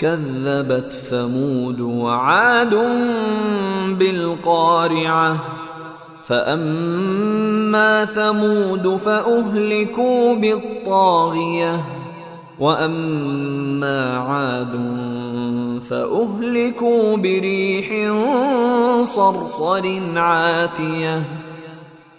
كذبت ثمود وعاد بالقارعة. فأما ثمود فأهلكوا بالطاغية. وأما عاد فأهلكوا بريح صرصر عاتية.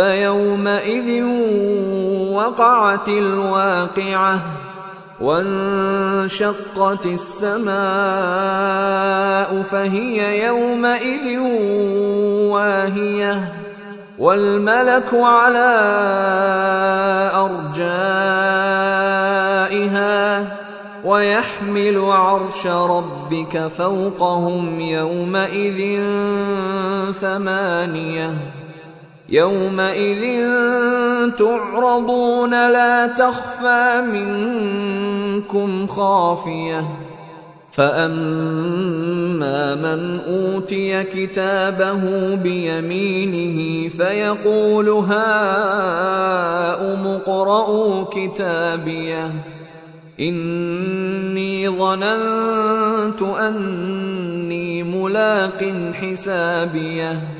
فيومئذ وقعت الواقعة وانشقت السماء فهي يومئذ واهية والملك على أرجائها ويحمل عرش ربك فوقهم يومئذ ثمانية يومئذ تعرضون لا تخفى منكم خافية. فأما من أوتي كتابه بيمينه فيقول هاؤم اقرءوا كتابيه. إني ظننت أني ملاق حسابيه.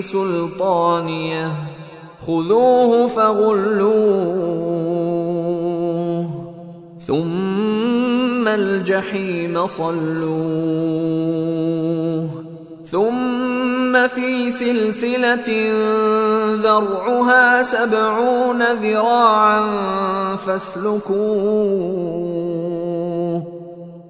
سلطانية. خذوه فغلوه. ثم الجحيم صلوه. ثم في سلسلة ذرعها سبعون ذراعا فاسلكوه.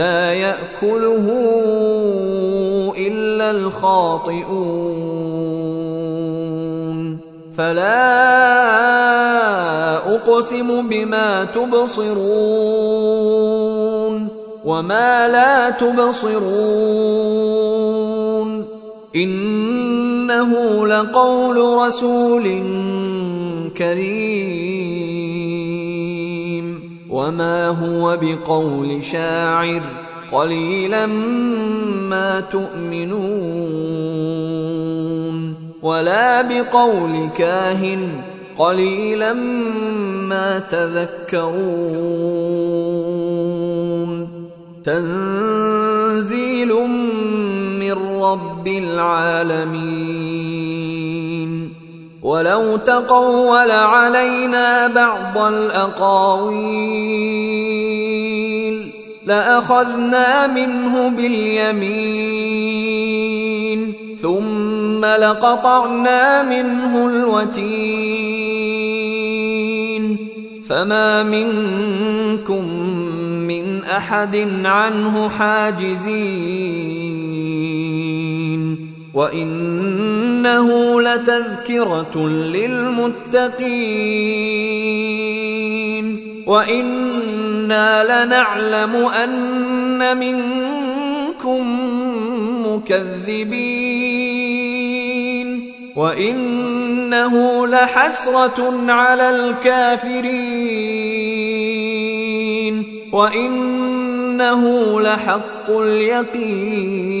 لا يأكله إلا الخاطئون. فلا أقسم بما تبصرون وما لا تبصرون. إنه لقول رسول كريم. وما هو بقول شاعر قليلا ما تؤمنون ولا بقول كاهن قليلا ما تذكرون تنزيل من رب العالمين ولو تقول علينا بعض الاقاويل لاخذنا منه باليمين ثم لقطعنا منه الوتين فما منكم من احد عنه حاجزين وانه لتذكره للمتقين وأنا لنعلم ان منكم مكذبين وانه لحسره على الكافرين وانه لحق اليقين